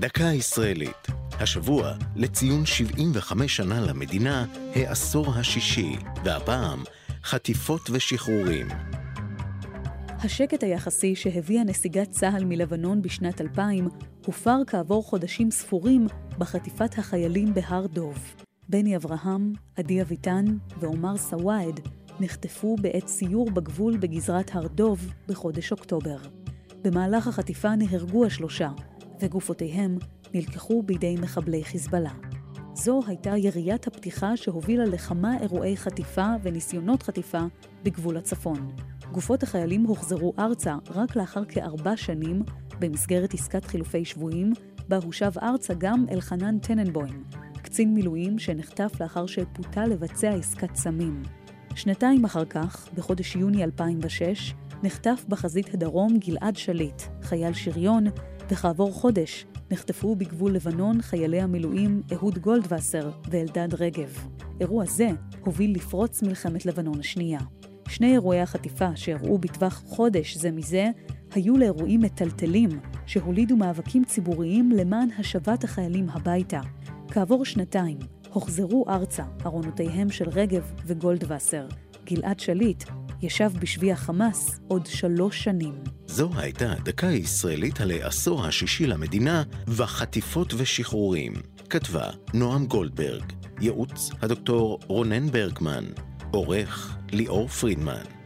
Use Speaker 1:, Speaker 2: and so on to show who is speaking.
Speaker 1: דקה ישראלית. השבוע, לציון 75 שנה למדינה, העשור השישי, והפעם, חטיפות ושחרורים.
Speaker 2: השקט היחסי שהביאה נסיגת צה"ל מלבנון בשנת 2000 הופר כעבור חודשים ספורים בחטיפת החיילים בהר דוב. בני אברהם, עדי אביטן ועומר סוואעד נחטפו בעת סיור בגבול בגזרת הר דוב בחודש אוקטובר. במהלך החטיפה נהרגו השלושה, וגופותיהם נלקחו בידי מחבלי חיזבאללה. זו הייתה יריית הפתיחה שהובילה לכמה אירועי חטיפה וניסיונות חטיפה בגבול הצפון. גופות החיילים הוחזרו ארצה רק לאחר כארבע שנים במסגרת עסקת חילופי שבויים, בה הושב ארצה גם אלחנן טננבוים, קצין מילואים שנחטף לאחר שפותה לבצע עסקת סמים. שנתיים אחר כך, בחודש יוני 2006, נחטף בחזית הדרום גלעד שליט, חייל שריון, וכעבור חודש נחטפו בגבול לבנון חיילי המילואים אהוד גולדווסר ואלדד רגב. אירוע זה הוביל לפרוץ מלחמת לבנון השנייה. שני אירועי החטיפה שאירעו בטווח חודש זה מזה, היו לאירועים מטלטלים שהולידו מאבקים ציבוריים למען השבת החיילים הביתה. כעבור שנתיים הוחזרו ארצה ארונותיהם של רגב וגולדווסר. גלעד שליט ישב בשבי החמאס עוד שלוש שנים.
Speaker 1: זו הייתה דקה ישראלית על העשור השישי למדינה וחטיפות ושחרורים. כתבה נועם גולדברג, ייעוץ הדוקטור רונן ברגמן, עורך ליאור פרידמן.